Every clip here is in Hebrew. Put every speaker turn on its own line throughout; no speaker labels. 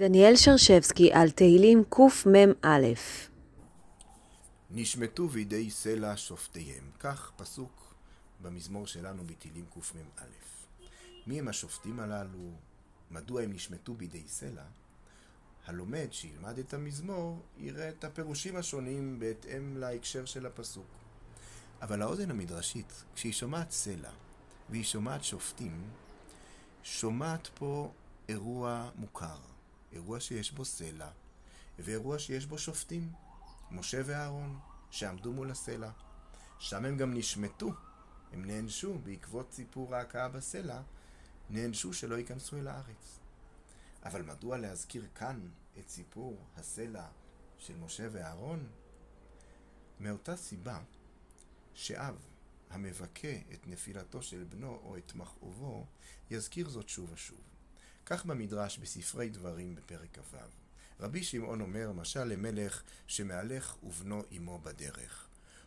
דניאל שרשבסקי על תהילים קמ"א
נשמטו בידי סלע שופטיהם. כך פסוק במזמור שלנו בתהילים קמ"א. מי הם השופטים הללו? מדוע הם נשמטו בידי סלע? הלומד שילמד את המזמור יראה את הפירושים השונים בהתאם להקשר של הפסוק. אבל האוזן המדרשית, כשהיא שומעת סלע והיא שומעת שופטים, שומעת פה אירוע מוכר. אירוע שיש בו סלע, ואירוע שיש בו שופטים, משה ואהרון, שעמדו מול הסלע. שם הם גם נשמטו, הם נענשו בעקבות סיפור ההכאה בסלע, נענשו שלא ייכנסו אל הארץ. אבל מדוע להזכיר כאן את סיפור הסלע של משה ואהרון? מאותה סיבה שאב המבכה את נפילתו של בנו או את מכאובו, יזכיר זאת שוב ושוב. כך במדרש בספרי דברים בפרק כ"ו. רבי שמעון אומר, משל למלך שמהלך ובנו עמו בדרך.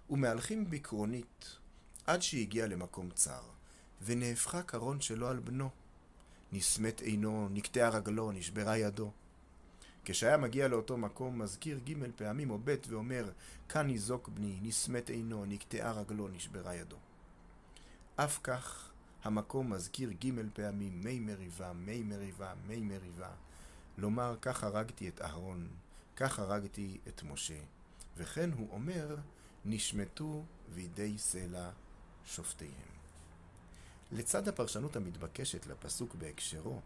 ומהלכים בקרונית עד שהגיע למקום צר, ונהפכה קרון שלו על בנו. נסמת עינו, נקטעה רגלו, נשברה ידו. כשהיה מגיע לאותו מקום, מזכיר ג' פעמים או ב' ואומר, כאן ניזוק בני, נסמת עינו, נקטעה רגלו, נשברה ידו. אף כך המקום מזכיר ג' פעמים מי מריבה, מי מריבה, מי מריבה. לומר, כך הרגתי את אהרון, כך הרגתי את משה. וכן הוא אומר, נשמטו בידי סלע שופטיהם. לצד הפרשנות המתבקשת לפסוק בהקשרו,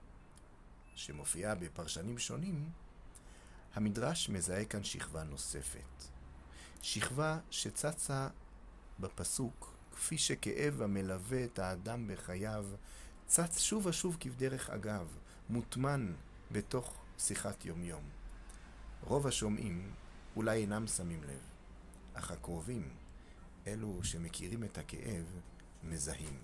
שמופיעה בפרשנים שונים, המדרש מזהה כאן שכבה נוספת. שכבה שצצה בפסוק כפי שכאב המלווה את האדם בחייו, צץ שוב ושוב כבדרך אגב, מוטמן בתוך שיחת יומיום. רוב השומעים אולי אינם שמים לב, אך הקרובים, אלו שמכירים את הכאב, מזהים.